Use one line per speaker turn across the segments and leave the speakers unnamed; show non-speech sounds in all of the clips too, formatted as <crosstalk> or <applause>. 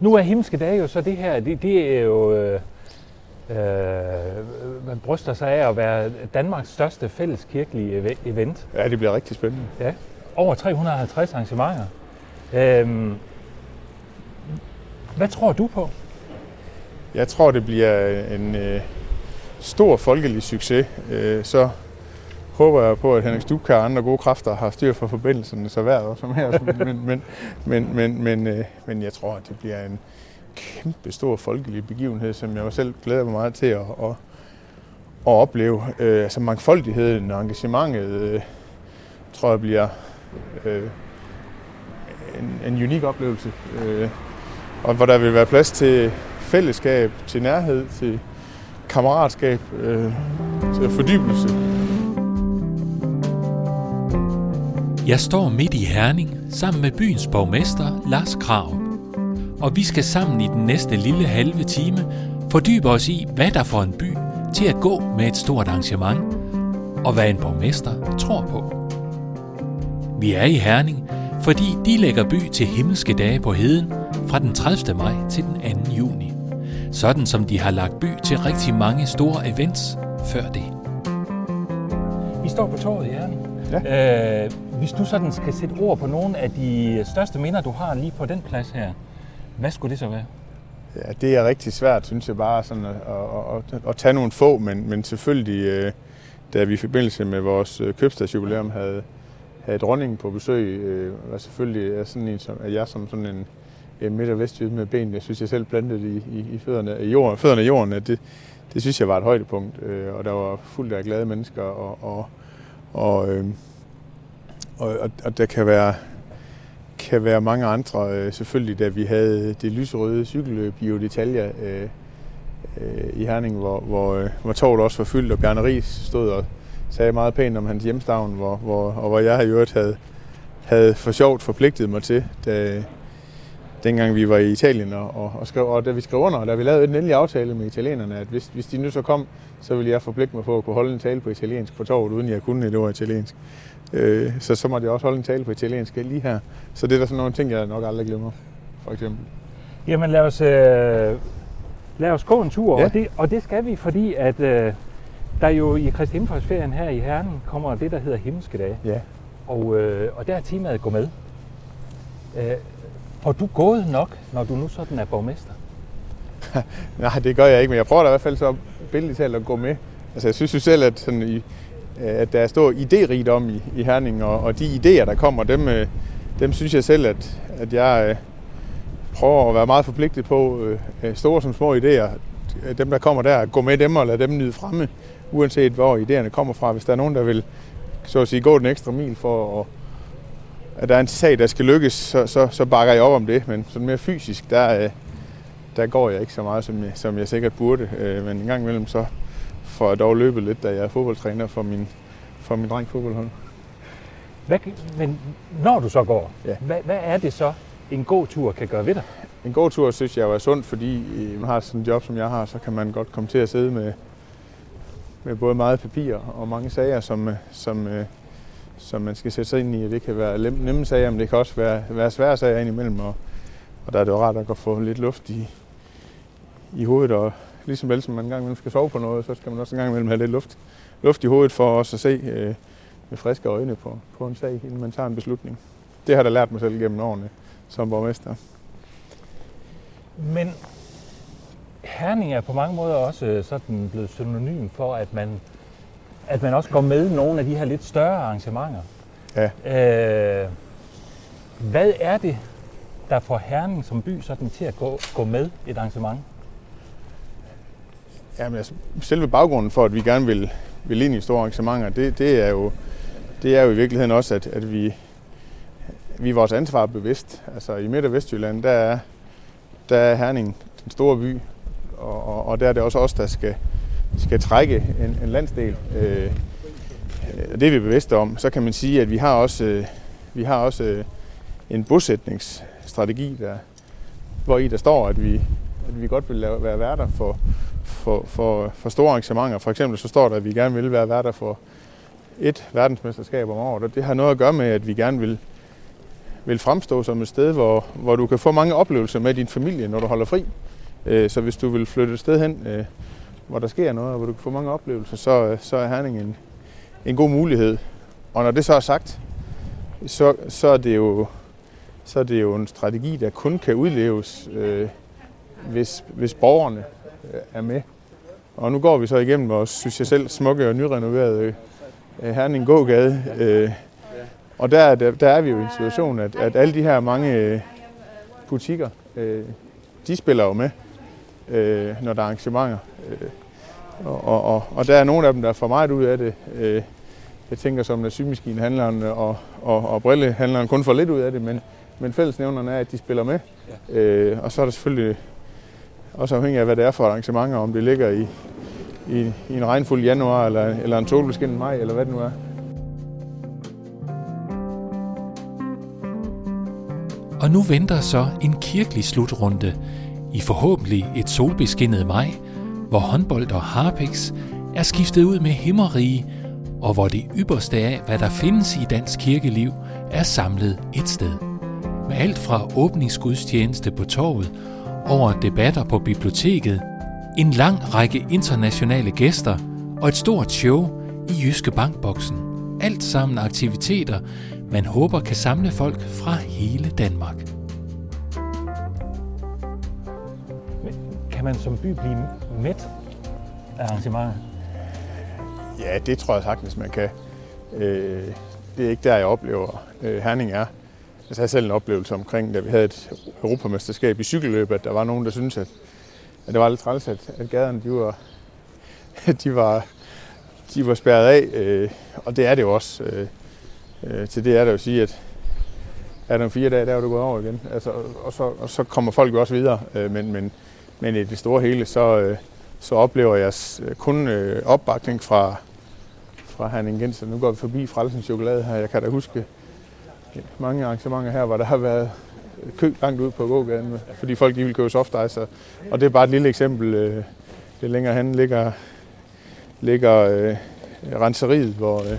Nu er Himmelske Dage jo så det her, det, det er jo, øh, øh, man bryster sig af at være Danmarks største fælleskirkelige eve- event.
Ja, det bliver rigtig spændende.
Ja. Over 350 arrangementer. Øhm, hvad tror du på?
Jeg tror, det bliver en øh, stor folkelig succes. Øh, så håber jeg på, at Henrik Stubkær og andre gode kræfter har styr for forbindelserne, så også som her. <laughs> Men, men, men, men, men, øh, men jeg tror, at det bliver en kæmpe stor folkelig begivenhed, som jeg selv glæder mig meget til at, at, at opleve. Øh, altså mangfoldigheden og engagementet, øh, tror jeg bliver øh, en, en unik oplevelse. Øh, og hvor der vil være plads til fællesskab, til nærhed, til kammeratskab, øh, til fordybelse.
Jeg står midt i Herning sammen med byens borgmester Lars Krav. Og vi skal sammen i den næste lille halve time fordybe os i, hvad der får en by til at gå med et stort arrangement, og hvad en borgmester tror på. Vi er i Herning, fordi de lægger by til himmelske dage på heden fra den 30. maj til den 2. juni. Sådan som de har lagt by til rigtig mange store events før det.
Vi står på torvet i Herning.
Ja.
Øh, hvis du sådan skal sætte ord på nogle af de største minder, du har lige på den plads her, hvad skulle det så være?
Ja, det er rigtig svært, synes jeg bare, sådan at, at, at, at tage nogle få, men, men selvfølgelig, øh, da vi i forbindelse med vores øh, købstadsjubilæum havde, havde dronningen på besøg, øh, var selvfølgelig sådan en, som, at jeg som sådan en, en midt- og vestjyde med ben, jeg synes, jeg selv plantede i, i, i fødderne, i jorden, fødderne i jorden, at det, det synes jeg var et højdepunkt, og der var fuldt af glade mennesker, og, og, og, øh, og, og, og der kan være, kan være mange andre, øh, selvfølgelig, da vi havde det lyserøde cykelløb i Detalje øh, øh, i Herning, hvor, hvor, øh, hvor toget også var fyldt, og Bjarne Ries stod og sagde meget pænt om hans hjemstavn, hvor, hvor, og hvor jeg i øvrigt havde, havde for sjovt forpligtet mig til, da, dengang vi var i Italien, og, og, og, skrev, og da vi skrev under, og da vi lavede en endelig aftale med italienerne, at hvis, hvis de nu så kom, så ville jeg forpligte mig på at kunne holde en tale på italiensk på torvet, uden jeg kunne et ord italiensk. Øh, så så måtte jeg også holde en tale på italiensk lige her. Så det er der sådan nogle ting, jeg nok aldrig glemmer, for eksempel.
Jamen lad os, øh, lad os gå en tur,
Ja.
og, det, og det skal vi, fordi at øh, der jo i Kristi Himmelfartsferien her i Herning kommer det, der hedder Himmelske Dage.
Ja.
Og, øh, og der er temaet gå med. Øh, får du gået nok, når du nu sådan er borgmester? <laughs>
Nej, det gør jeg ikke, men jeg prøver da i hvert fald så billedligt talt at gå med. Altså, jeg synes jo selv, at, sådan i, øh, at der er stor idérigdom i, i Herning, og, og de idéer, der kommer, dem, øh, dem synes jeg selv, at, at jeg øh, prøver at være meget forpligtet på, øh, store som små idéer, dem der kommer der, at gå med dem og lade dem nyde fremme, uanset hvor idéerne kommer fra. Hvis der er nogen, der vil så at sige, gå den ekstra mil for at, at der er en sag, der skal lykkes, så, så, så bakker jeg op om det. Men sådan mere fysisk, der, øh, der går jeg ikke så meget, som jeg, som jeg sikkert burde. Øh, men en gang imellem, så får jeg dog løbet lidt, da jeg er fodboldtræner for min, for min dreng fodboldhold.
Hvad, men når du så går,
Ja.
hvad, hvad er det så, en god tur kan gøre ved dig?
En god tur synes jeg jo er sundt, fordi øh, man har sådan et job, som jeg har, så kan man godt komme til at sidde med, med både meget papir og mange sager, som, som, som man skal sætte sig ind i. Det kan være nemme sager, men det kan også være, være svære sager indimellem, og, og der er det jo rart at få lidt luft i, i hovedet, og ligesom vel som man en gang imellem skal sove på noget, så skal man også en gang imellem have lidt luft, luft i hovedet for også at se øh, med friske øjne på, på en sag, inden man tager en beslutning. Det har jeg da lært mig selv gennem årene som borgmester.
Men Herning er på mange måder også sådan blevet synonym for, at man, at man også går med nogle af de her lidt større arrangementer.
Ja.
Øh, hvad er det, der får Herning som by sådan til at gå, gå med et arrangement?
Jamen, altså, selve baggrunden for, at vi gerne vil, vil ind i store arrangementer, det, det, er, jo, det er jo i virkeligheden også, at, at vi, vi er vores ansvar bevidst. Altså i Midt- og Vestjylland, der er, der er Herning den store by, og, og, og der er det også os, der skal, skal trække en, en landsdel. Øh, og det er vi bevidste om. Så kan man sige, at vi har også, øh, vi har også øh, en bosætningsstrategi, der, hvor i der står, at vi, at vi godt vil lave, være værter for, for, for, for store arrangementer. For eksempel så står der, at vi gerne vil være værter for et verdensmesterskab om året, og det har noget at gøre med, at vi gerne vil, vil fremstå som et sted, hvor, hvor du kan få mange oplevelser med din familie, når du holder fri. Øh, så hvis du vil flytte et sted hen, øh, hvor der sker noget, og hvor du kan få mange oplevelser, så, øh, så er Herning en, en god mulighed. Og når det så er sagt, så, så, er, det jo, så er det jo en strategi, der kun kan udleves, øh, hvis, hvis borgerne øh, er med. Og nu går vi så igennem vores, synes jeg selv, smukke og nyrenoverede øh, Herning Gågade. Øh, og der, der, der er vi jo i en situation, at, at alle de her mange øh, butikker, øh, de spiller jo med, øh, når der er arrangementer. Øh, og, og, og der er nogle af dem, der får meget ud af det. Øh, jeg tænker som, at symaskinehandleren og, og, og brillehandleren kun får lidt ud af det, men, men fællesnævnerne er, at de spiller med. Ja. Øh, og så er der selvfølgelig også afhængig af, hvad det er for arrangementer, om det ligger i, i, i en regnfuld januar, eller, eller en solbeskinnet maj, eller hvad det nu er.
Og nu venter så en kirkelig slutrunde i forhåbentlig et solbeskinnet maj, hvor håndbold og harpix er skiftet ud med himmerige, og hvor det ypperste af, hvad der findes i dansk kirkeliv, er samlet et sted. Med alt fra åbningsgudstjeneste på torvet, over debatter på biblioteket, en lang række internationale gæster og et stort show i Jyske Bankboksen. Alt sammen aktiviteter, man håber kan samle folk fra hele Danmark.
Kan man som by blive mæt af arrangementer?
Ja, det tror jeg sagtens, man kan. Øh, det er ikke der, jeg oplever, øh, Herning er. Jeg havde selv en oplevelse omkring, da vi havde et europamesterskab i cykelløb, at der var nogen, der syntes, at, at det var lidt træls, at, at gaderne de var, <laughs> de var, de var spærret af. Øh, og det er det jo også. Øh, øh, til det er der jo at sige, at er der fire dage, der er du gået over igen. Altså, og, så, og så kommer folk jo også videre. Øh, men, men, men i det store hele, så, øh, så oplever jeg øh, kun øh, opbakning fra, fra Herning Genser. Nu går vi forbi Frelsens Chokolade her. Jeg kan da huske mange arrangementer her, hvor der har været kø langt ud på gågaden, fordi folk de vil købe soft ice. Altså. Og det er bare et lille eksempel. Det længere hen ligger, ligger øh, renseriet, hvor, øh,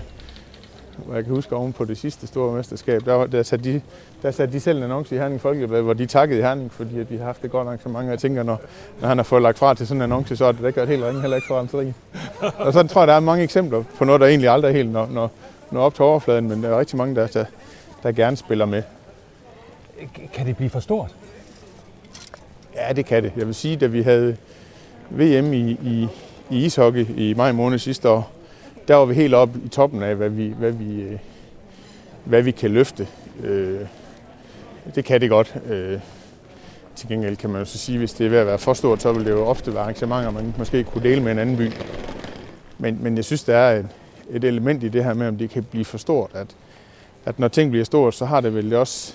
hvor jeg kan huske oven på det sidste store mesterskab, der, der, satte, de, der satte de selv en annonce i Herning Folkeblad, hvor de takkede Herning, fordi at de har haft det godt arrangement. Og jeg tænker, når, når han har fået lagt fra til sådan en annonce, så er det ikke helt ringe, heller ikke for renseriet. og så tror jeg, der er mange eksempler på noget, der egentlig aldrig helt når, når, når op til overfladen, men der er rigtig mange, der, der, der gerne spiller med.
Kan det blive for stort?
Ja, det kan det. Jeg vil sige, da vi havde VM i, i, i ishockey i maj måned sidste år, der var vi helt oppe i toppen af, hvad vi, hvad vi, øh, hvad vi kan løfte. Øh, det kan det godt. Øh, til gengæld kan man jo så sige, hvis det er ved at være for stort, så vil det jo ofte være arrangementer, man måske kunne dele med en anden by. Men, men jeg synes, der er et, et element i det her med, om det kan blive for stort. At, at når ting bliver stort, så har det vel også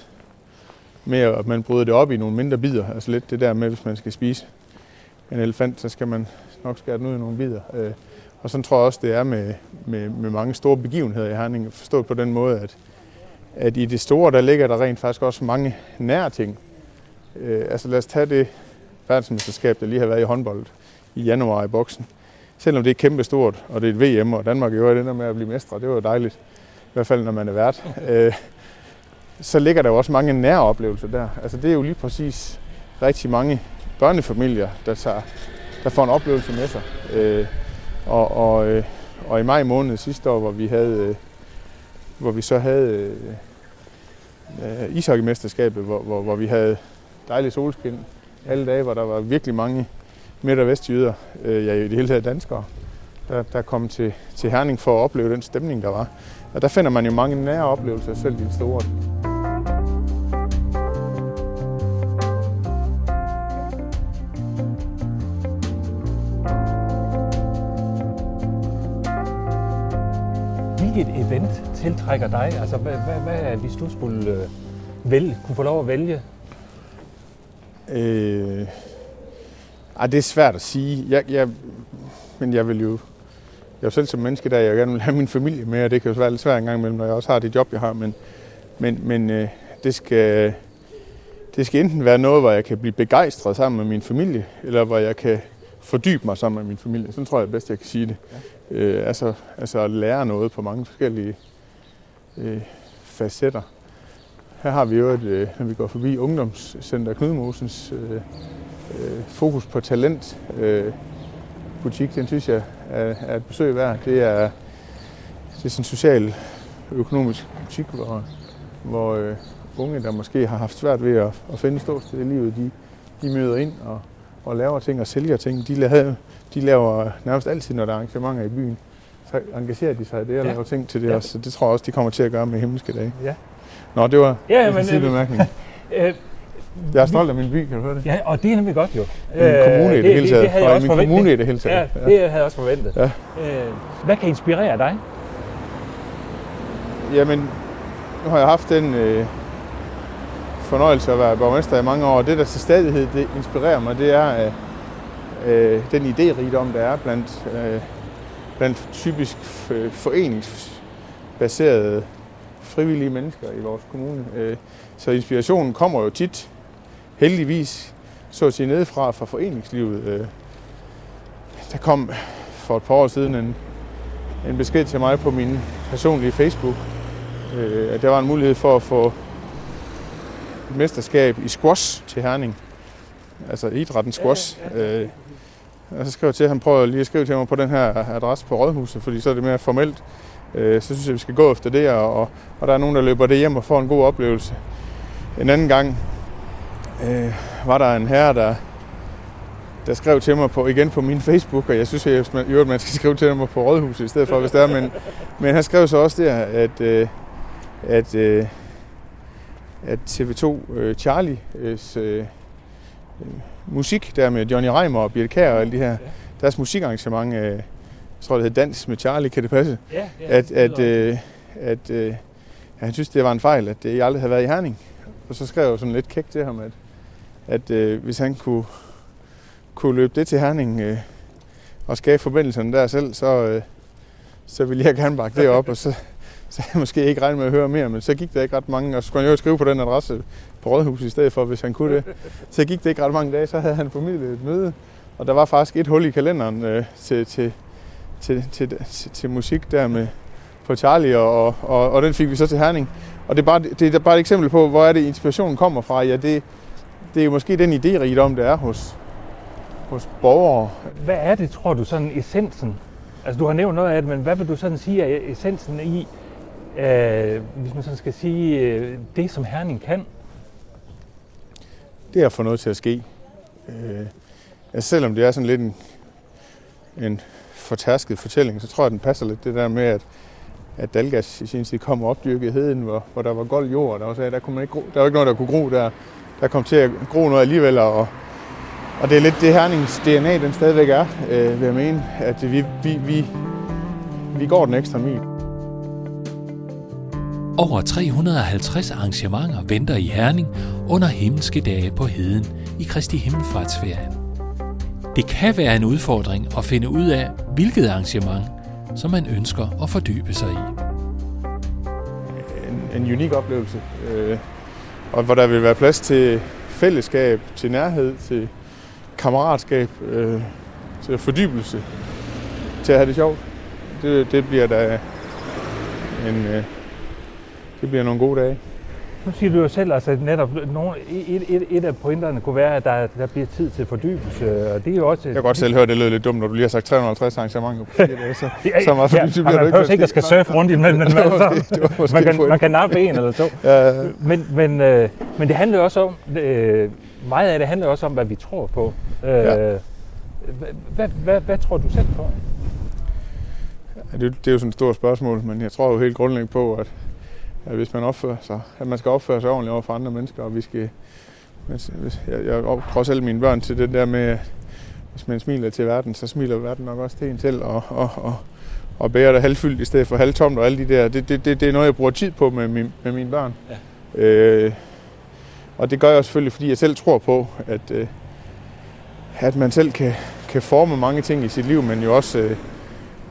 med, at man bryder det op i nogle mindre bidder. Altså lidt det der med, hvis man skal spise en elefant, så skal man nok skære den ud i nogle bidder. Øh, og sådan tror jeg også, det er med, med, med mange store begivenheder i Herning. Forstået på den måde, at, at i det store, der ligger der rent faktisk også mange nære ting. Øh, altså lad os tage det verdensmesterskab, der lige har været i håndbold i januar i boksen. Selvom det er kæmpestort, og det er et VM, og Danmark gjorde det med at blive mestre, det var jo dejligt. I hvert fald, når man er vært. <laughs> Øh, så ligger der jo også mange nære oplevelser der. Altså det er jo lige præcis rigtig mange børnefamilier, der, tager, der får en oplevelse med sig. Øh, og, og, øh, og i maj måned sidste år, hvor vi havde, øh, hvor vi så havde øh, øh ishockeymesterskabet, hvor, hvor, hvor vi havde dejlig solskin alle dage, hvor der var virkelig mange midt- og vestjyder, øh, ja i det hele taget danskere, der, der kom til, til Herning for at opleve den stemning, der var. Og der finder man jo mange nære oplevelser, selv de store.
Hvilket event tiltrækker dig? Altså, hvad, hvad, hvad hvis du skulle øh, vælge, kunne få lov at vælge?
Øh, ej, det er svært at sige. Jeg, jeg, men jeg vil jo... Jeg er jo selv som menneske, der jeg gerne vil have min familie med, og det kan jo være lidt svært en gang imellem, når jeg også har det job, jeg har. Men, men, men øh, det, skal, det skal enten være noget, hvor jeg kan blive begejstret sammen med min familie, eller hvor jeg kan fordybe mig sammen med min familie. Sådan tror jeg bedst, jeg kan sige det. Øh, altså, altså at lære noget på mange forskellige øh, facetter. her har vi jo, et, øh, når vi går forbi Ungdomscenter Knudmosens øh, øh, fokus på talent øh, butik, den synes jeg er, er et besøg værd. Det er, det er sådan en social økonomisk butik, hvor, hvor øh, unge, der måske har haft svært ved at, at finde ståsted i livet, de, de møder ind og, og laver ting og sælger ting. De lavede de laver nærmest altid, når der er arrangementer i byen, så engagerer de sig i det og ja. laver ting til det ja. også. Så det tror jeg også, de kommer til at gøre med himmelske dage.
Ja.
Nå, det var
Ja,
en
men,
sidste
øh,
bemærkning. <laughs>
Øh,
Jeg er stolt af min by, kan du høre det?
ja, og det er nemlig godt jo.
Min kommune i det hele taget.
Det, havde jeg
Og
også
min
forventet.
kommune i det hele taget.
Ja, det havde jeg også forventet.
Ja.
Øh, hvad kan inspirere dig?
Jamen, nu har jeg haft den øh, fornøjelse at være borgmester i mange år, og det der til stadighed det inspirerer mig, det er øh, øh, den idérigdom, der er blandt, øh, blandt typisk foreningsbaserede frivillige mennesker i vores kommune. Øh, så inspirationen kommer jo tit, heldigvis, så at sige nedefra fra foreningslivet. Øh, der kom for et par år siden en, en besked til mig på min personlige Facebook, øh, at der var en mulighed for at få et mesterskab i squash til Herning. Altså idrætten squash. Øh, og så skrev jeg til ham, prøv lige at skrive til mig på den her adresse på Rådhuset, fordi så er det mere formelt. Øh, så synes jeg, vi skal gå efter det, og, og, der er nogen, der løber det hjem og får en god oplevelse. En anden gang øh, var der en herre, der, der skrev til mig på, igen på min Facebook, og jeg synes, at man, i øvrigt, man skal skrive til mig på Rådhuset i stedet for, hvis det er, men, men han skrev så også der, at, øh, at, øh, at TV2 øh, Charlie's øh, musik der med Johnny Reimer og Birte Kjær og alle de her, deres musikarrangement, øh, jeg tror det hedder Dans med Charlie, kan det passe?
Ja,
At, at, øh, at øh, han synes, det var en fejl, at jeg aldrig havde været i Herning. Og så skrev jeg sådan lidt kæk til ham, at, at øh, hvis han kunne, kunne løbe det til Herning øh, og skabe forbindelserne der selv, så, øh, så ville jeg gerne bakke det op, og så, så jeg måske ikke regnet med at høre mere, men så gik der ikke ret mange, og så skulle han jo skrive på den adresse på Rådhuset i stedet for, hvis han kunne det. <laughs> Så gik det ikke ret mange dage, så havde han formidlet et møde, og der var faktisk et hul i kalenderen øh, til, til, til, til, til, til musik der med på Charlie, og, og, og den fik vi så til Herning. Og det er, bare, det er bare et eksempel på, hvor er det inspirationen kommer fra. Ja, det, det er jo måske den idérigdom, der er hos, hos borgere.
Hvad er det, tror du, sådan essensen? Altså, du har nævnt noget af det, men hvad vil du sådan sige er essensen i, øh, hvis man sådan skal sige, øh, det som Herning kan?
Det er at få noget til at ske. Øh, altså selvom det er sådan lidt en, en fortærsket fortælling, så tror jeg, den passer lidt det der med, at, at Dalgas i sin tid kom og opdyrkede heden, hvor, hvor der var gold jord, og der var, der, kunne man ikke gro, der var ikke noget, der kunne gro der. Der kom til at gro noget alligevel, og, og det er lidt det Hernings DNA, den stadigvæk er, øh, vil jeg mene, at vi, vi, vi, vi går den ekstra mil.
Over 350 arrangementer venter i Herning under himmelske dage på heden i Kristi Himmelfartsferien. Det kan være en udfordring at finde ud af, hvilket arrangement, som man ønsker at fordybe sig i.
en, en unik oplevelse, øh, og hvor der vil være plads til fællesskab, til nærhed, til kammeratskab, øh, til fordybelse, til at have det sjovt. Det, det bliver da en, øh, det bliver nogle gode dage.
Nu siger du jo selv, altså, at netop nogle, et, et, et af pointerne kunne være, at der, der bliver tid til fordybelse, og det er jo også...
Jeg kan godt selv høre, at det lød lidt dumt, når du lige har sagt 350 arrangementer på fire dage, så, <laughs>
Ja,
så meget
ja,
fordybelse
man
bliver ikke.
behøver ikke at skal surfe rundt imellem, men <laughs>
var
altså, man, kan, man kan nappe en eller to.
Ja,
Men, men, øh, men det handler også om, øh, meget af det handler også om, hvad vi tror på. Øh,
Ja.
hvad, hvad, hvad, hvad tror du selv på?
Ja, det, det er jo sådan et stort spørgsmål, men jeg tror jo helt grundlæggende på, at, at hvis man opfører sig, at man skal opføre sig ordentligt over for andre mennesker, og vi skal, hvis, jeg, jeg opdrager selv mine børn til det der med, hvis man smiler til verden, så smiler verden nok også til en selv, og, og, og, og bærer det halvfyldt i stedet for halvtomt, og alle de der, det, det, det, det er noget, jeg bruger tid på med, min, med mine børn.
Ja.
Øh, og det gør jeg selvfølgelig, fordi jeg selv tror på, at, øh, at man selv kan, kan forme mange ting i sit liv, men jo også, øh,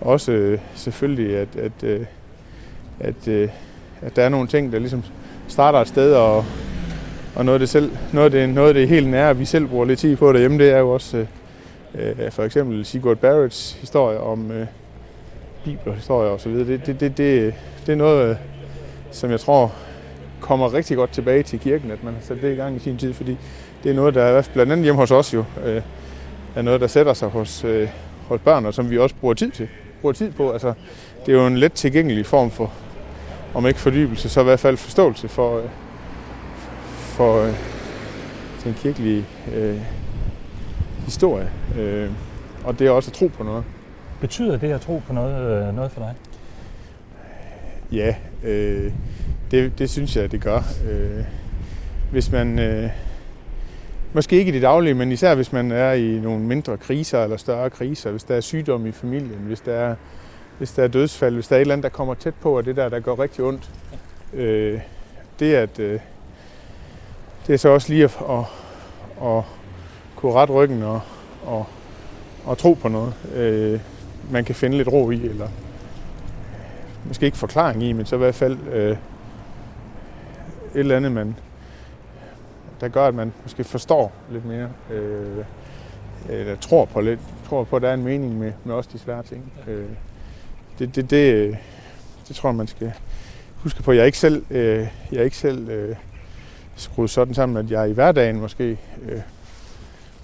også øh, selvfølgelig, at, at, øh, at, øh, at der er nogle ting, der ligesom starter et sted, og, og noget af det, selv, noget af det, noget af det helt nære, vi selv bruger lidt tid på derhjemme, det er jo også øh, øh, for eksempel Sigurd Barretts historie om øh, bibelhistorie og så videre. Det, det, det, det, det er noget, øh, som jeg tror kommer rigtig godt tilbage til kirken, at man har sat det i gang i sin tid, fordi det er noget, der er blandt andet hjemme hos os jo, øh, er noget, der sætter sig hos, øh, hos børn, og som vi også bruger tid til. Bruger tid på. Altså, det er jo en let tilgængelig form for, om ikke fordybelse, så i hvert fald forståelse for, øh, for øh, den kirkelige øh, historie. Øh, og det er også at tro på noget.
Betyder det at tro på noget, øh, noget for dig?
Ja, øh, det, det synes jeg, det gør. Øh, hvis man, øh, måske ikke i det daglige, men især hvis man er i nogle mindre kriser eller større kriser, hvis der er sygdom i familien, hvis der er, hvis der er dødsfald, hvis der er et eller andet, der kommer tæt på, og det der, der går rigtig ondt. Øh, det, at, øh, det er så også lige at, at, at kunne rette ryggen og, og, og tro på noget, øh, man kan finde lidt ro i, eller måske ikke forklaring i, men så i hvert fald øh, et eller andet, man, der gør, at man måske forstår lidt mere, øh, eller tror på lidt, tror på, at der er en mening med, med også de svære ting. Øh, det, det, det, det tror jeg, man skal huske på. Jeg er ikke selv, øh, jeg er ikke selv øh, skruet sådan sammen, at jeg i hverdagen måske øh,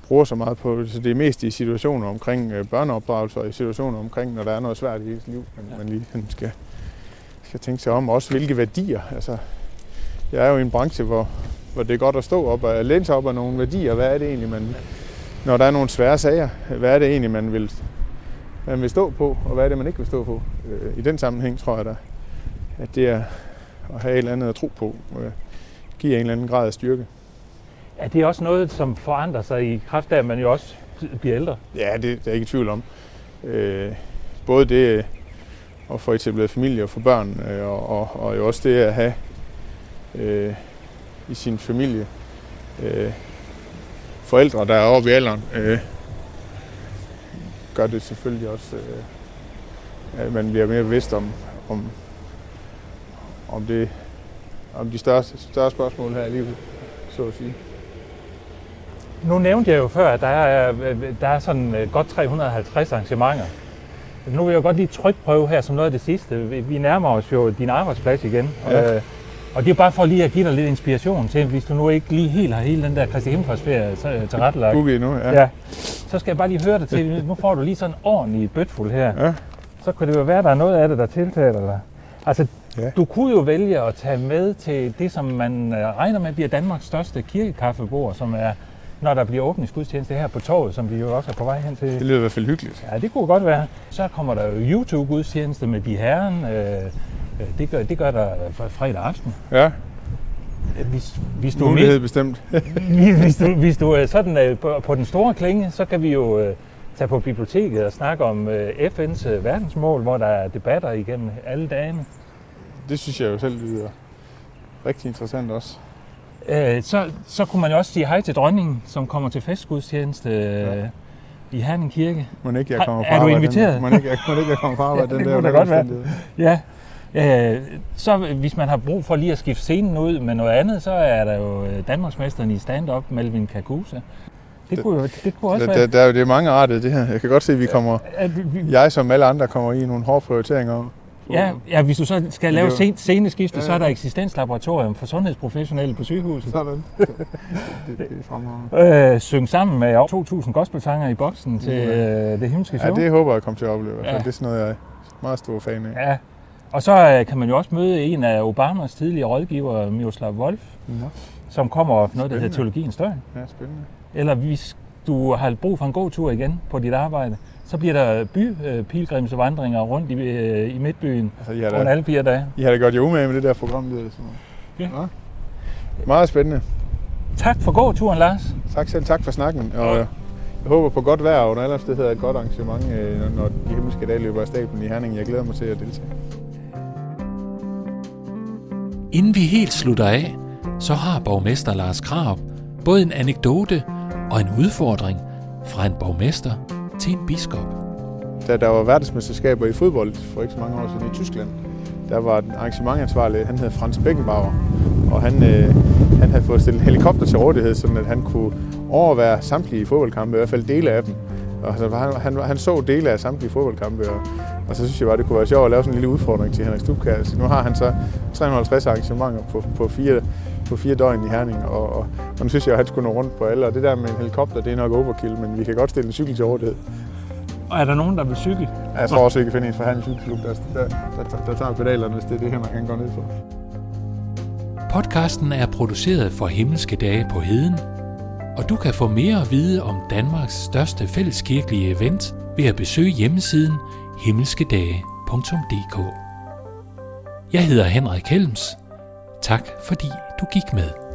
bruger så meget på det. Så det er mest i situationer omkring øh, børneopdragelse og i situationer omkring, når der er noget svært i ens liv, man, man lige skal, skal tænke sig om. Også hvilke værdier. Altså, jeg er jo i en branche, hvor, hvor det er godt at stå op og læne sig op af nogle værdier. Hvad er det egentlig, man, når der er nogle svære sager, hvad er det egentlig, man vil, man vil stå på, og hvad er det, man ikke vil stå på? Øh, I den sammenhæng tror jeg da, at det er at have et eller andet at tro på, øh, giver en eller anden grad af styrke.
Er det også noget, som forandrer sig i kraft af, at man jo også bliver ældre?
Ja, det, det er jeg ikke i tvivl om. Øh, både det at få etableret familie og få børn, øh, og, og, og jo også det at have øh, i sin familie øh, forældre, der er oppe i alderen, øh, gør det selvfølgelig også, øh, at man bliver mere bevidst om, om, om, det, om de større, større spørgsmål her i livet, så at sige.
Nu nævnte jeg jo før, at der er, der er sådan øh, godt 350 arrangementer. Nu vil jeg godt lige trykprøve her som noget af det sidste. Vi nærmer os jo din arbejdsplads igen. Ja. Øh, og det er bare for lige at give dig lidt inspiration til, hvis du nu ikke lige helt har hele den der Kristi Himmelfartsferie til retlagt.
Boogie nu, ja.
ja. Så skal jeg bare lige høre dig til, nu får du lige sådan en ordentlig bøtfuld her. Ja. Så kunne det jo være, at der er noget af det, der tiltaler dig. Altså, ja. du kunne jo vælge at tage med til det, som man øh, regner med bliver Danmarks største kirkekaffebord, som er når der bliver åbningsgudstjeneste her på torvet, som vi jo også er på vej hen til.
Det lyder i hvert fald hyggeligt.
Ja, det kunne godt være. Så kommer der jo YouTube-gudstjeneste med de herren. Øh, det, gør, det gør der fredag aften.
Ja.
Hvis, hvis du
Mulighed med, bestemt.
hvis, du, hvis du er sådan øh, på, på den store klinge, så kan vi jo øh, tage på biblioteket og snakke om øh, FN's øh, verdensmål, hvor der er debatter igennem alle dagene.
Det synes jeg jo selv lyder rigtig interessant også.
Øh, så, så kunne man jo også sige hej til dronningen, som kommer til festgudstjeneste ja. Øh, i Herning Kirke.
Må ikke jeg kommer
fra Er du inviteret?
Må ikke, må ikke jeg kommer fra arbejde <laughs>
ja,
den
der? Det kunne godt være. Ja. Øh, så hvis man har brug for lige at skifte scenen ud med noget andet, så er der jo øh, Danmarksmesteren i stand-up, Melvin Kakusa. Det kunne, jo, det kunne også
der,
være...
Der, der, det er mange arter, det her. Jeg kan godt se, at vi kommer... Jeg som alle andre kommer i nogle hårde prioriteringer.
Ja, ja, hvis du så skal lave sen, sceneskifte, ja, ja. så er der eksistenslaboratorium for sundhedsprofessionelle på sygehuset.
Sådan. <laughs> det, det, det
øh, syng sammen med 2.000 gospelsanger i boksen til ja. øh, det himmelske show.
Ja, det håber jeg kommer til at opleve. Ja. Det er sådan noget, jeg er meget stor fan af.
Ja, og så øh, kan man jo også møde en af Obamas tidligere rådgiver, Miroslav Wolf, ja. som kommer af noget, der hedder Teologiens Døgn.
Ja, spændende.
Eller hvis du har brug for en god tur igen på dit arbejde, så bliver der bypilgrimsvandringer rundt i, øh, i Midtbyen altså, I alle fire dage.
I har da godt jo med med det der program. Det ja. ja. Meget spændende.
Tak for gåturen, Lars.
Tak selv. Tak for snakken. Og jeg håber på godt vejr, og under alle hedder et godt arrangement, øh, når de himmelske dage løber af stablen i Herning. Jeg glæder mig til at deltage.
Inden vi helt slutter af, så har borgmester Lars Krav både en anekdote og en udfordring fra en borgmester til en biskop.
Da der var verdensmesterskaber i fodbold for ikke så mange år siden i Tyskland, der var en arrangementansvarlig, han hed Frans Beckenbauer, og han, øh, han havde fået stillet helikopter til rådighed, så at han kunne overvære samtlige fodboldkampe, i hvert fald dele af dem. Og han, han, han så dele af samtlige fodboldkampe, og, og så synes jeg bare, det kunne være sjovt at lave sådan en lille udfordring til Henrik Stubkær. Nu har han så 350 arrangementer på, på, fire, på fire døgn i Herning, og, og, og nu synes jeg, at han skulle nå rundt på alle. Og det der med en helikopter, det er nok overkill, men vi kan godt stille en cykel til rådighed.
Og er der nogen, der vil cykle?
Jeg tror også, vi kan finde en fra Herning Cykelklub, der, der, der, der, der tager pedalerne, hvis det er det, Henrik kan gå ned for.
Podcasten er produceret for Himmelske Dage på Heden, og du kan få mere at vide om Danmarks største fælleskirkelige event ved at besøge hjemmesiden himmelskedage.dk. Jeg hedder Henrik Helms. Tak fordi du gik med.